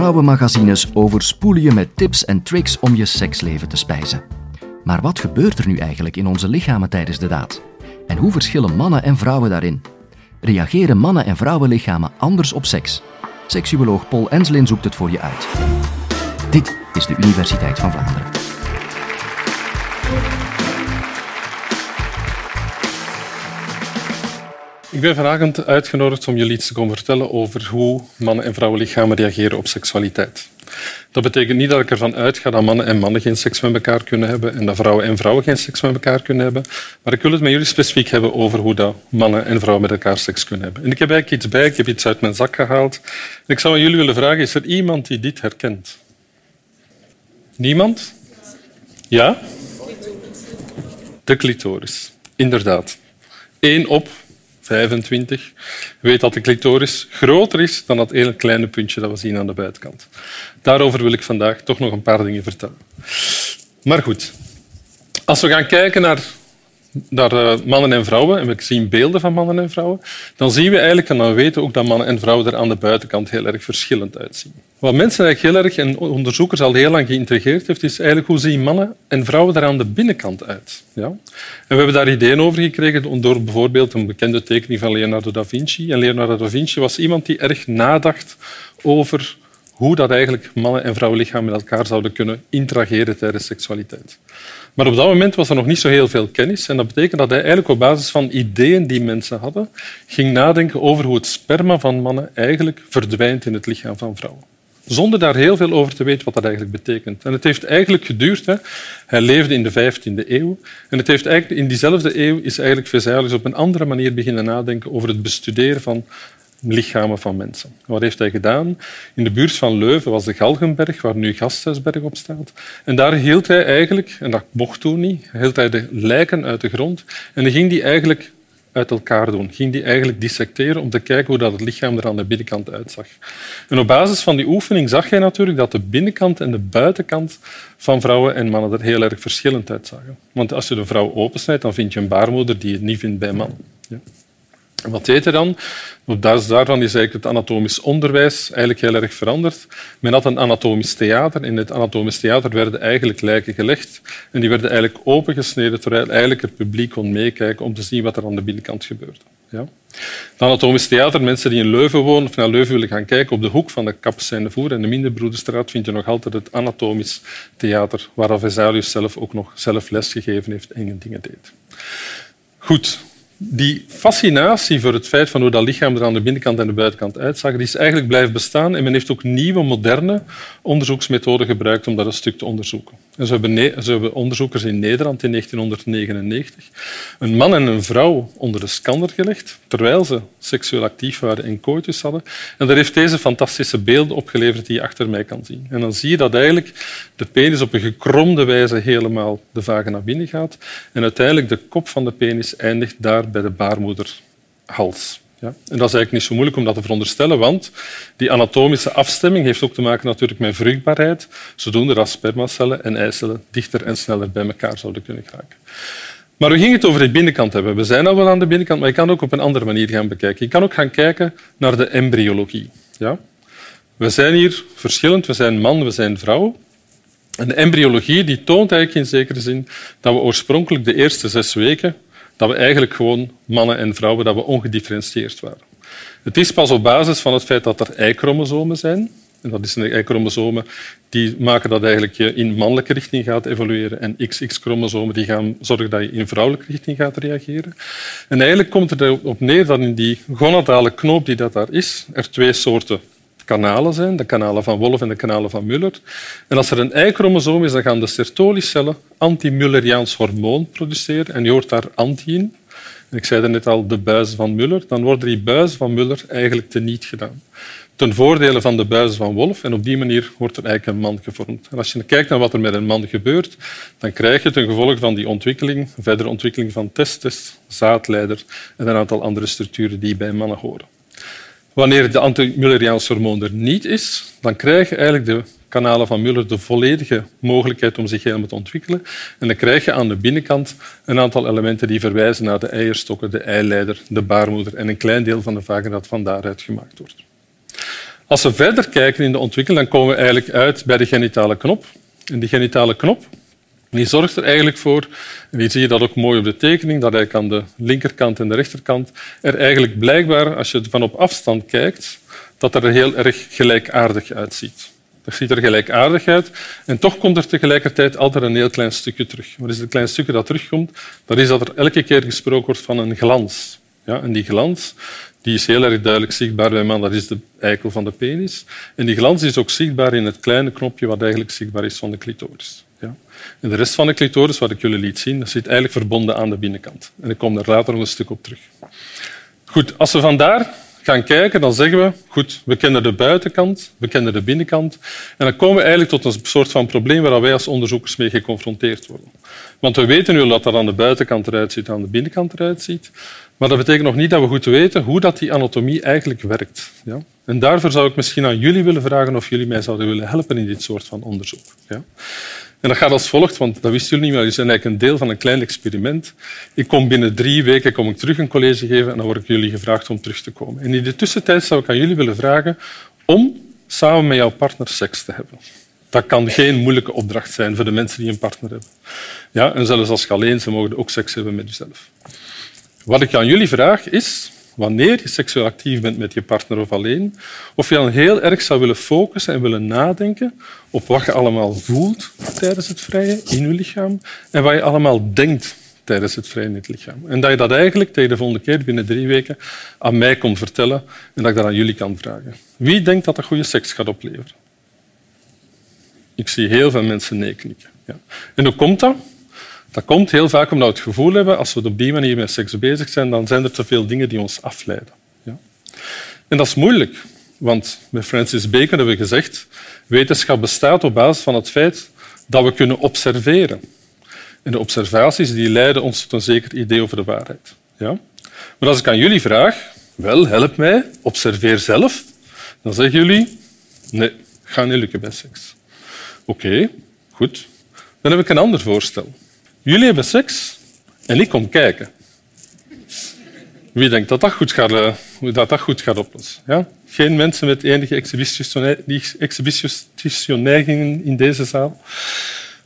vrouwenmagazines overspoelen je met tips en tricks om je seksleven te spijzen. Maar wat gebeurt er nu eigenlijk in onze lichamen tijdens de daad? En hoe verschillen mannen en vrouwen daarin? Reageren mannen- en vrouwenlichamen anders op seks? Seksuoloog Paul Enslin zoekt het voor je uit. Dit is de Universiteit van Vlaanderen. Ik ben vanavond uitgenodigd om jullie iets te komen vertellen over hoe mannen- en vrouwenlichamen reageren op seksualiteit. Dat betekent niet dat ik ervan uitga dat mannen en mannen geen seks met elkaar kunnen hebben en dat vrouwen en vrouwen geen seks met elkaar kunnen hebben. Maar ik wil het met jullie specifiek hebben over hoe dat mannen en vrouwen met elkaar seks kunnen hebben. En ik heb eigenlijk iets bij, ik heb iets uit mijn zak gehaald. En ik zou aan jullie willen vragen, is er iemand die dit herkent? Niemand? Ja? De clitoris. Inderdaad. Eén op 25 weet dat de clitoris groter is dan dat ene kleine puntje dat we zien aan de buitenkant. Daarover wil ik vandaag toch nog een paar dingen vertellen. Maar goed, als we gaan kijken naar, naar uh, mannen en vrouwen en we zien beelden van mannen en vrouwen, dan zien we eigenlijk en dan weten we ook dat mannen en vrouwen er aan de buitenkant heel erg verschillend uitzien. Wat mensen eigenlijk heel erg en onderzoekers al heel lang geïntrigeerd heeft, is eigenlijk hoe zien mannen en vrouwen er aan de binnenkant uit. Ja? En we hebben daar ideeën over gekregen door bijvoorbeeld een bekende tekening van Leonardo da Vinci. Leonardo da Vinci was iemand die erg nadacht over hoe dat eigenlijk mannen- en vrouwenlichaam met elkaar zouden kunnen interageren tijdens seksualiteit. Maar op dat moment was er nog niet zo heel veel kennis. En dat betekent dat hij eigenlijk op basis van ideeën die mensen hadden, ging nadenken over hoe het sperma van mannen eigenlijk verdwijnt in het lichaam van vrouwen zonder daar heel veel over te weten wat dat eigenlijk betekent. En het heeft eigenlijk geduurd. Hè. Hij leefde in de 15e eeuw. En het heeft eigenlijk, in diezelfde eeuw is eigenlijk Vesalius op een andere manier beginnen nadenken over het bestuderen van lichamen van mensen. Wat heeft hij gedaan? In de buurt van Leuven was de Galgenberg, waar nu Gasthuisberg op staat. En daar hield hij eigenlijk, en dat mocht toen niet, hield hij de lijken uit de grond en dan ging die eigenlijk uit elkaar doen. Ging die eigenlijk dissecteren om te kijken hoe dat het lichaam er aan de binnenkant uitzag. En op basis van die oefening zag je natuurlijk dat de binnenkant en de buitenkant van vrouwen en mannen er heel erg verschillend uitzagen. Want als je een vrouw opensnijdt, dan vind je een baarmoeder die je niet vindt bij mannen. Ja. Wat deed hij dan? Op basis daarvan is eigenlijk het anatomisch onderwijs eigenlijk heel erg veranderd. Men had een anatomisch theater. In het anatomisch theater werden eigenlijk lijken gelegd en die werden eigenlijk opengesneden terwijl eigenlijk het publiek kon meekijken om te zien wat er aan de binnenkant gebeurde. Ja? Het anatomisch theater, mensen die in Leuven wonen of naar Leuven willen gaan kijken, op de hoek van de Kapucijnenvoer en de Minderbroederstraat vind je nog altijd het anatomisch theater, waar Vesalius zelf ook nog zelf lesgegeven heeft en dingen deed. Goed, die fascinatie voor het feit van hoe dat lichaam er aan de binnenkant en de buitenkant uitzag, die is eigenlijk blijven bestaan en men heeft ook nieuwe, moderne onderzoeksmethoden gebruikt om dat een stuk te onderzoeken. En zo hebben, hebben onderzoekers in Nederland in 1999 een man en een vrouw onder de scanner gelegd, terwijl ze seksueel actief waren en coitus hadden. En daar heeft deze fantastische beelden opgeleverd die je achter mij kan zien. En dan zie je dat eigenlijk de penis op een gekromde wijze helemaal de vagina binnen gaat en uiteindelijk de kop van de penis eindigt daar bij de baarmoederhals. Ja? En dat is eigenlijk niet zo moeilijk om dat te veronderstellen, want die anatomische afstemming heeft ook te maken natuurlijk met vruchtbaarheid, zodoende dat spermacellen en eicellen dichter en sneller bij elkaar zouden kunnen geraken. Maar we gingen het over de binnenkant hebben. We zijn al wel aan de binnenkant, maar je kan ook op een andere manier gaan bekijken. Je kan ook gaan kijken naar de embryologie. Ja? We zijn hier verschillend. We zijn man, we zijn vrouw. En de embryologie die toont eigenlijk in zekere zin dat we oorspronkelijk de eerste zes weken dat we eigenlijk gewoon mannen en vrouwen dat we ongedifferentieerd waren. Het is pas op basis van het feit dat er Y-chromosomen zijn. En dat zijn Y-chromosomen die maken dat eigenlijk je in mannelijke richting gaat evolueren. En XX-chromosomen die gaan zorgen dat je in vrouwelijke richting gaat reageren. En eigenlijk komt het erop neer dat in die gonadale knoop die dat daar is, er twee soorten kanalen zijn, de kanalen van Wolff en de kanalen van Muller. En als er een Y-chromosoom is, dan gaan de Sertoli-cellen anti-Mulleriaans hormoon produceren. En je hoort daar anti in. Ik zei net al, de buizen van Muller. Dan worden die buizen van Muller eigenlijk teniet gedaan. Ten voordele van de buizen van Wolff. En op die manier wordt er eigenlijk een man gevormd. En als je kijkt naar wat er met een man gebeurt, dan krijg je ten gevolge van die ontwikkeling, verdere ontwikkeling van testes, zaadleider en een aantal andere structuren die bij mannen horen. Wanneer de anti-Mulleriaans hormoon er niet is, dan krijg je eigenlijk de kanalen van Muller de volledige mogelijkheid om zich helemaal te ontwikkelen. En dan krijg je aan de binnenkant een aantal elementen die verwijzen naar de eierstokken, de eileider, de baarmoeder en een klein deel van de vagina dat van daaruit gemaakt wordt. Als we verder kijken in de ontwikkeling, dan komen we eigenlijk uit bij de genitale knop. En die genitale knop die zorgt er eigenlijk voor, en hier zie je dat ook mooi op de tekening, dat eigenlijk aan de linkerkant en de rechterkant er eigenlijk blijkbaar, als je van op afstand kijkt, dat er heel erg gelijkaardig uitziet. Dat ziet er gelijkaardig uit. En toch komt er tegelijkertijd altijd een heel klein stukje terug. Wat is het klein stukje dat terugkomt? Dat is dat er elke keer gesproken wordt van een glans. Ja, en die glans die is heel erg duidelijk zichtbaar bij man. Dat is de eikel van de penis. En die glans is ook zichtbaar in het kleine knopje wat eigenlijk zichtbaar is van de clitoris. En de rest van de clitoris, wat ik jullie liet zien, dat zit eigenlijk verbonden aan de binnenkant. En ik kom daar later nog een stuk op terug. Goed, als we vandaar gaan kijken, dan zeggen we, goed, we kennen de buitenkant, we kennen de binnenkant. En dan komen we eigenlijk tot een soort van probleem waar wij als onderzoekers mee geconfronteerd worden. Want we weten nu dat dat aan de buitenkant eruit ziet, aan de binnenkant eruit ziet. Maar dat betekent nog niet dat we goed weten hoe dat die anatomie eigenlijk werkt. Ja? En daarvoor zou ik misschien aan jullie willen vragen of jullie mij zouden willen helpen in dit soort van onderzoek. Ja? En dat gaat als volgt, want dat wisten jullie niet, maar jullie zijn eigenlijk een deel van een klein experiment. Ik kom binnen drie weken kom ik terug een college geven en dan word ik jullie gevraagd om terug te komen. En in de tussentijd zou ik aan jullie willen vragen om samen met jouw partner seks te hebben. Dat kan geen moeilijke opdracht zijn voor de mensen die een partner hebben. Ja, en zelfs als je alleen ze mogen ook seks hebben met jezelf. Wat ik aan jullie vraag is, wanneer je seksueel actief bent met je partner of alleen, of je dan heel erg zou willen focussen en willen nadenken op wat je allemaal voelt tijdens het vrije in je lichaam en wat je allemaal denkt tijdens het vrije in het lichaam. En dat je dat eigenlijk tegen de volgende keer binnen drie weken aan mij komt vertellen en dat ik dat aan jullie kan vragen. Wie denkt dat dat goede seks gaat opleveren? Ik zie heel veel mensen nee knikken. Ja. En hoe komt dat? Dat komt heel vaak omdat we het gevoel hebben, als we op die manier met seks bezig zijn, dan zijn er te veel dingen die ons afleiden. Ja? En dat is moeilijk, want met Francis Bacon hebben we gezegd, wetenschap bestaat op basis van het feit dat we kunnen observeren. En de observaties die leiden ons tot een zeker idee over de waarheid. Ja? Maar als ik aan jullie vraag, wel, help mij, observeer zelf, dan zeggen jullie, nee, ga niet lukken bij seks. Oké, goed. Dan heb ik een ander voorstel. Jullie hebben seks en ik kom kijken. Wie denkt dat dat goed gaat, uh, dat dat goed gaat oplossen? Ja? Geen mensen met enige exhibitionistische in deze zaal?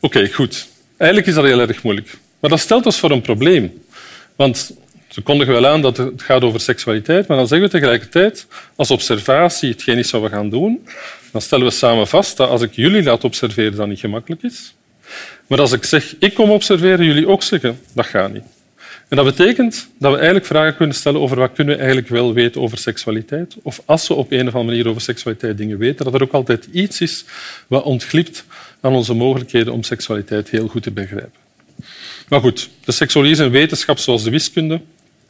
Oké, goed. Eigenlijk is dat heel erg moeilijk. Maar dat stelt ons voor een probleem. Want ze kondigen wel aan dat het gaat over seksualiteit, maar dan zeggen we tegelijkertijd, als observatie hetgeen is wat we gaan doen, dan stellen we samen vast dat als ik jullie laat observeren, dat niet gemakkelijk is. Maar als ik zeg, ik kom observeren, jullie ook zeggen, dat gaat niet. En dat betekent dat we eigenlijk vragen kunnen stellen over wat kunnen we eigenlijk wel weten over seksualiteit. Of als we op een of andere manier over seksualiteit dingen weten, dat er ook altijd iets is wat ontglipt aan onze mogelijkheden om seksualiteit heel goed te begrijpen. Maar goed, de seksologie is een wetenschap zoals de wiskunde.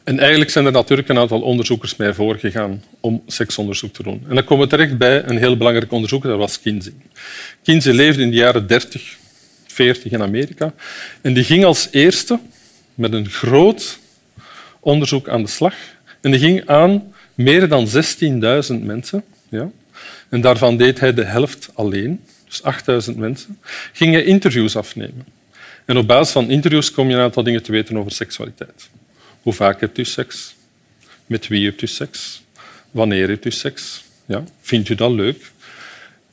En eigenlijk zijn er natuurlijk een aantal onderzoekers mij voorgegaan om seksonderzoek te doen. En dan komen we terecht bij een heel belangrijk onderzoeker, dat was Kinsey. Kinsey leefde in de jaren 30 40 in Amerika. En die ging als eerste met een groot onderzoek aan de slag. En die ging aan meer dan 16.000 mensen. Ja. En daarvan deed hij de helft alleen, dus 8.000 mensen. Ging hij interviews afnemen. En op basis van interviews kom je een aantal dingen te weten over seksualiteit. Hoe vaak hebt u seks? Met wie hebt u seks? Wanneer hebt u seks? Ja. Vindt u dat leuk?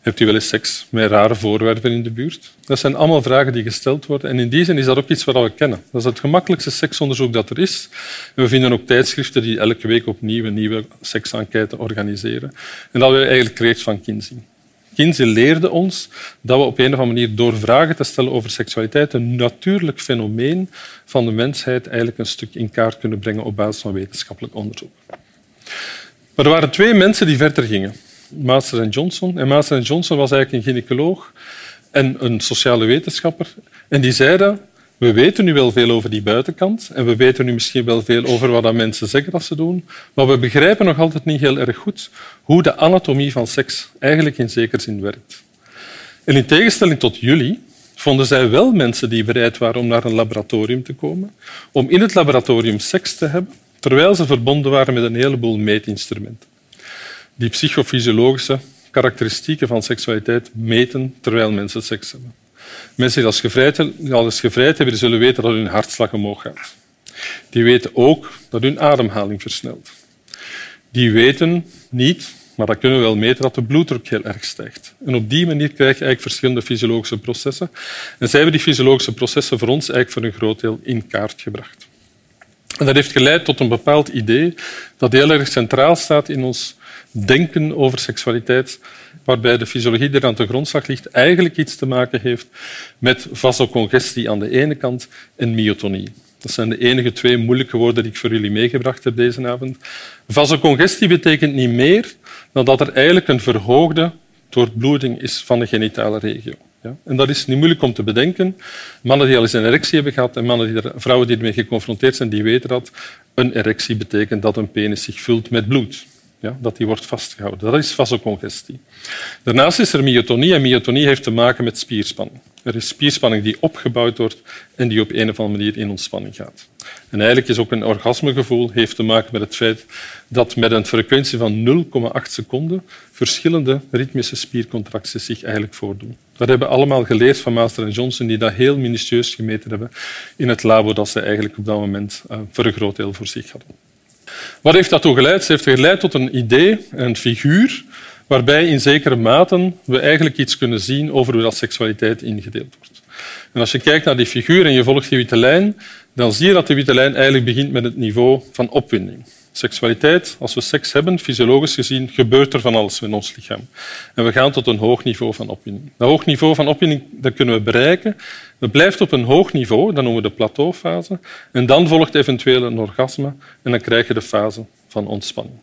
Hebt u wel eens seks met rare voorwerpen in de buurt? Dat zijn allemaal vragen die gesteld worden. En in die zin is dat ook iets wat we kennen. Dat is het gemakkelijkste seksonderzoek dat er is. We vinden ook tijdschriften die elke week opnieuw een nieuwe seksenquête organiseren. En dat we eigenlijk geleerd van Kinsey. Kinsey leerde ons dat we op een of andere manier door vragen te stellen over seksualiteit een natuurlijk fenomeen van de mensheid eigenlijk een stuk in kaart kunnen brengen op basis van wetenschappelijk onderzoek. Maar er waren twee mensen die verder gingen. Master Johnson. En Master Johnson was eigenlijk een gynaecoloog en een sociale wetenschapper. En die zeiden, we weten nu wel veel over die buitenkant en we weten nu misschien wel veel over wat mensen zeggen dat ze doen, maar we begrijpen nog altijd niet heel erg goed hoe de anatomie van seks eigenlijk in zekere zin werkt. In tegenstelling tot jullie vonden zij wel mensen die bereid waren om naar een laboratorium te komen, om in het laboratorium seks te hebben, terwijl ze verbonden waren met een heleboel meetinstrumenten die psychofysiologische karakteristieken van seksualiteit meten terwijl mensen seks hebben. Mensen die gevrijd, als gevrijd hebben, zullen weten dat hun hartslag omhoog gaat. Die weten ook dat hun ademhaling versnelt. Die weten niet, maar dat kunnen we wel meten, dat de bloeddruk heel erg stijgt. En op die manier krijg je eigenlijk verschillende fysiologische processen. En zij hebben die fysiologische processen voor ons eigenlijk voor een groot deel in kaart gebracht. En dat heeft geleid tot een bepaald idee dat heel erg centraal staat in ons denken over seksualiteit, waarbij de fysiologie er aan de grondslag ligt, eigenlijk iets te maken heeft met vasocongestie aan de ene kant en myotonie. Dat zijn de enige twee moeilijke woorden die ik voor jullie meegebracht heb deze avond. Vasocongestie betekent niet meer dan dat er eigenlijk een verhoogde doorbloeding is van de genitale regio. Ja? En dat is niet moeilijk om te bedenken. Mannen die al eens een erectie hebben gehad en mannen die er, vrouwen die ermee geconfronteerd zijn, die weten dat een erectie betekent dat een penis zich vult met bloed. Ja, dat die wordt vastgehouden. Dat is vasocongestie. Daarnaast is er myotonie en myotonie heeft te maken met spierspanning. Er is spierspanning die opgebouwd wordt en die op een of andere manier in ontspanning gaat. En eigenlijk is ook een orgasmegevoel heeft te maken met het feit dat met een frequentie van 0,8 seconden verschillende ritmische spiercontracties zich eigenlijk voordoen. Dat hebben we allemaal geleerd van Master en Johnson, die dat heel minutieus gemeten hebben in het labo dat ze eigenlijk op dat moment uh, voor een groot deel voor zich hadden. Wat heeft dat toe geleid? Ze heeft geleid tot een idee, een figuur, waarbij in zekere mate we eigenlijk iets kunnen zien over hoe dat seksualiteit ingedeeld wordt. En als je kijkt naar die figuur en je volgt die witte lijn, dan zie je dat de witte lijn eigenlijk begint met het niveau van opwinding. Seksualiteit, als we seks hebben, fysiologisch gezien, gebeurt er van alles in ons lichaam. En we gaan tot een hoog niveau van opwinding. Dat hoog niveau van opwinding dat kunnen we bereiken. Dat blijft op een hoog niveau, dat noemen we de plateaufase. En dan volgt eventueel een orgasme en dan krijg je de fase van ontspanning.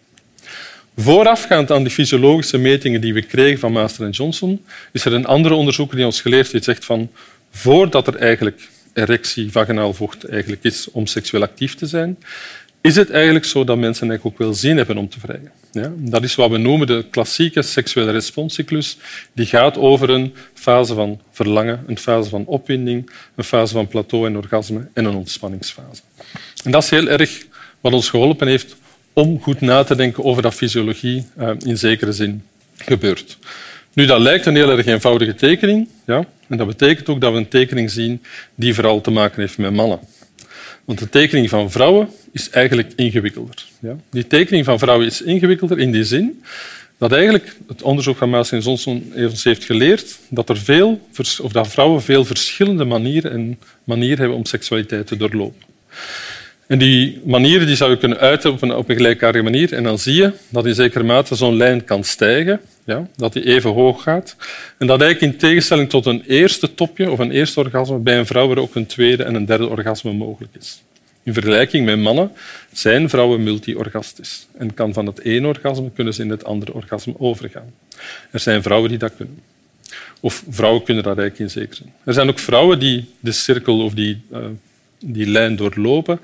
Voorafgaand aan die fysiologische metingen die we kregen van Master en Johnson, is er een andere onderzoeker die ons geleerd heeft, zegt van voordat er eigenlijk erectie, vaginaal vocht eigenlijk is om seksueel actief te zijn, is het eigenlijk zo dat mensen eigenlijk ook wel zin hebben om te vrijen. Ja? Dat is wat we noemen de klassieke seksuele responscyclus. Die gaat over een fase van verlangen, een fase van opwinding, een fase van plateau en orgasme en een ontspanningsfase. En dat is heel erg wat ons geholpen heeft om goed na te denken over dat fysiologie eh, in zekere zin gebeurt. Nu, dat lijkt een heel erg eenvoudige tekening. Ja? En dat betekent ook dat we een tekening zien die vooral te maken heeft met mannen. Want de tekening van vrouwen is eigenlijk ingewikkelder. Ja? Die tekening van vrouwen is ingewikkelder in die zin dat eigenlijk het onderzoek van Maas en Johnson ons heeft geleerd dat, er veel, of dat vrouwen veel verschillende manieren, en manieren hebben om seksualiteit te doorlopen. En die manieren die zou je kunnen uiten op een, op gelijkaardige manier. En dan zie je dat in zekere mate zo'n lijn kan stijgen, ja, dat die even hoog gaat. En dat eigenlijk in tegenstelling tot een eerste topje of een eerste orgasme bij een vrouw er ook een tweede en een derde orgasme mogelijk is. In vergelijking met mannen zijn vrouwen multiorgastisch en kan van het ene orgasme kunnen ze in het andere orgasme overgaan. Er zijn vrouwen die dat kunnen. Of vrouwen kunnen dat eigenlijk in zekere. Er zijn ook vrouwen die de cirkel of die uh, die lijn doorlopen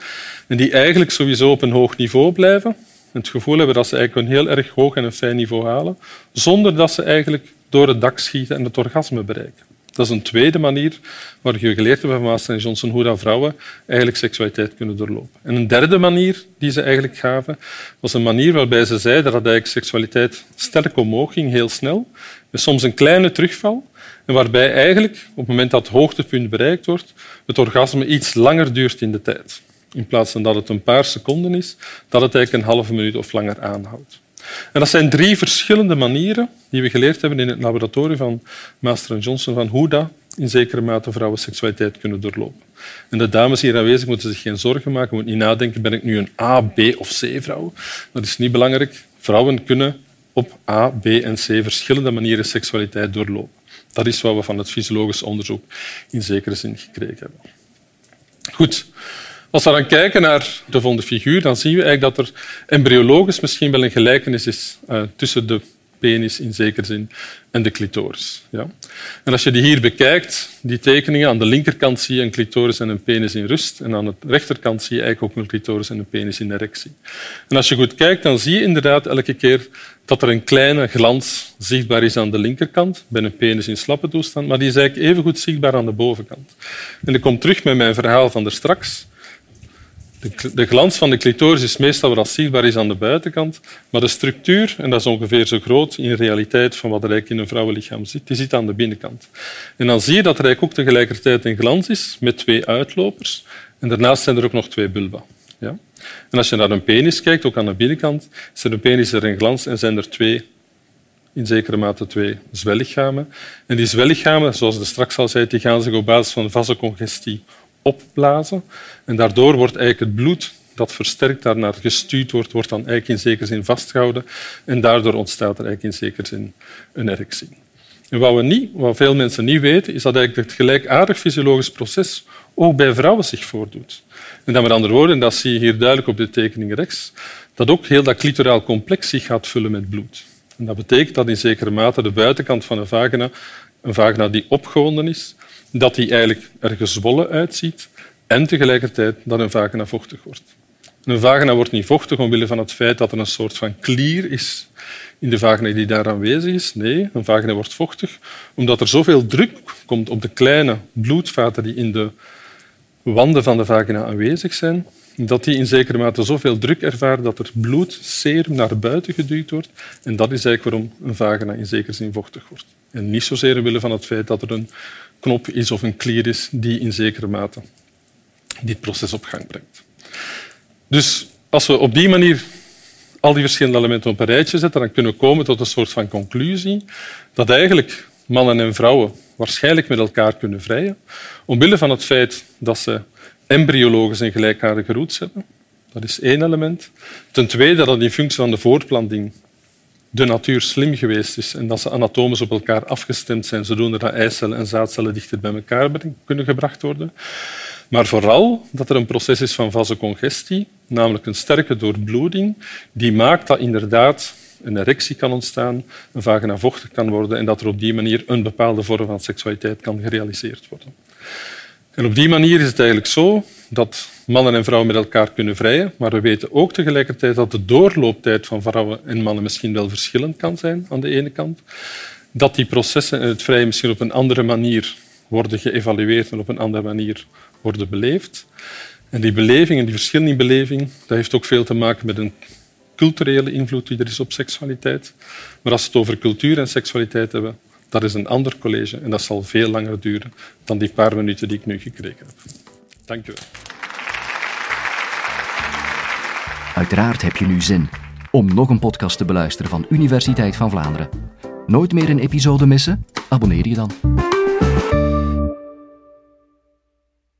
en die eigenlijk sowieso op een hoog niveau blijven. Het gevoel hebben dat ze eigenlijk een heel erg hoog en een fijn niveau halen, zonder dat ze eigenlijk door het dak schieten en het orgasme bereiken. Dat is een tweede manier waar je geleerd hebt van Master Johnson hoe dat vrouwen eigenlijk seksualiteit kunnen doorlopen. En een derde manier die ze eigenlijk gaven, was een manier waarbij ze zeiden dat eigenlijk seksualiteit sterk omhoog ging, heel snel, met soms een kleine terugval, en waarbij eigenlijk, op het moment dat het hoogtepunt bereikt wordt, het orgasme iets langer duurt in de tijd. In plaats van dat het een paar seconden is, dat het eigenlijk een halve minuut of langer aanhoudt. En dat zijn drie verschillende manieren die we geleerd hebben in het laboratorium van Master Johnson van hoe dat in zekere mate vrouwen seksualiteit kunnen doorlopen. En de dames hier aanwezig moeten zich geen zorgen maken, moeten niet nadenken, ben ik nu een A, B of C-vrouw? Dat is niet belangrijk. Vrouwen kunnen op A, B en C verschillende manieren seksualiteit doorlopen. Dat is wat we van het fysiologisch onderzoek in zekere zin gekregen hebben. Goed. Als we dan kijken naar de vonden figuur, dan zien we eigenlijk dat er embryologisch misschien wel een gelijkenis is uh, tussen de penis in zekere zin en de clitoris. Ja. En als je die hier bekijkt, die tekeningen, aan de linkerkant zie je een clitoris en een penis in rust en aan de rechterkant zie je eigenlijk ook een clitoris en een penis in erectie. En als je goed kijkt, dan zie je inderdaad elke keer dat er een kleine glans zichtbaar is aan de linkerkant, bij een penis in slappe toestand, maar die is eigenlijk even goed zichtbaar aan de bovenkant. En ik kom terug met mijn verhaal van straks. De glans van de clitoris is meestal wat zichtbaar is aan de buitenkant, maar de structuur, en dat is ongeveer zo groot in realiteit van wat er eigenlijk in een vrouwenlichaam zit, die zit aan de binnenkant. En dan zie je dat er eigenlijk ook tegelijkertijd een glans is met twee uitlopers. En daarnaast zijn er ook nog twee bulba. Ja? En als je naar een penis kijkt, ook aan de binnenkant, is er een penis er een glans en zijn er twee in zekere mate twee zwellichamen. En die zwellichamen, zoals ik straks al zei, die gaan zich op basis van vasocongestie opblazen. En daardoor wordt eigenlijk het bloed dat versterkt daarnaar gestuurd wordt, wordt dan eigenlijk in zekere zin vastgehouden. En daardoor ontstaat er eigenlijk in zekere zin een erectie. En wat, we niet, wat veel mensen niet weten, is dat eigenlijk het gelijkaardig fysiologisch proces ook bij vrouwen zich voordoet. En dat met andere woorden, dat zie je hier duidelijk op de tekening rechts, dat ook heel dat clitoraal complex zich gaat vullen met bloed. En dat betekent dat in zekere mate de buitenkant van een vagina, een vagina die opgewonden is, dat die eigenlijk er gezwollen uitziet en tegelijkertijd dat een vagina vochtig wordt. Een vagina wordt niet vochtig omwille van het feit dat er een soort van klier is in de vagina die daar aanwezig is. Nee, een vagina wordt vochtig omdat er zoveel druk komt op de kleine bloedvaten die in de wanden van de vagina aanwezig zijn, dat die in zekere mate zoveel druk ervaren dat er bloed, serum naar buiten geduwd wordt. En dat is eigenlijk waarom een vagina in zekere zin vochtig wordt. En niet zozeer omwille van het feit dat er een knop is of een klier is die in zekere mate dit proces op gang brengt. Dus als we op die manier al die verschillende elementen op een rijtje zetten, dan kunnen we komen tot een soort van conclusie dat eigenlijk mannen en vrouwen waarschijnlijk met elkaar kunnen vrijen, omwille van het feit dat ze embryologisch een gelijkaardige roots hebben. Dat is één element. Ten tweede dat in functie van de voortplanting de natuur slim geweest is en dat ze anatomisch op elkaar afgestemd zijn, zodoende dat eicellen en zaadcellen dichter bij elkaar kunnen gebracht worden. Maar vooral dat er een proces is van vasocongestie, namelijk een sterke doorbloeding, die maakt dat inderdaad een erectie kan ontstaan, een vagina vochtig kan worden en dat er op die manier een bepaalde vorm van seksualiteit kan gerealiseerd worden. En op die manier is het eigenlijk zo dat mannen en vrouwen met elkaar kunnen vrijen, maar we weten ook tegelijkertijd dat de doorlooptijd van vrouwen en mannen misschien wel verschillend kan zijn aan de ene kant, dat die processen en het vrijen misschien op een andere manier worden geëvalueerd en op een andere manier worden beleefd. En die beleving en die verschillen in beleving, dat heeft ook veel te maken met een culturele invloed die er is op seksualiteit. Maar als we het over cultuur en seksualiteit hebben, dat is een ander college en dat zal veel langer duren dan die paar minuten die ik nu gekregen heb. Dank u wel. Uiteraard heb je nu zin om nog een podcast te beluisteren van Universiteit van Vlaanderen. Nooit meer een episode missen? Abonneer je dan.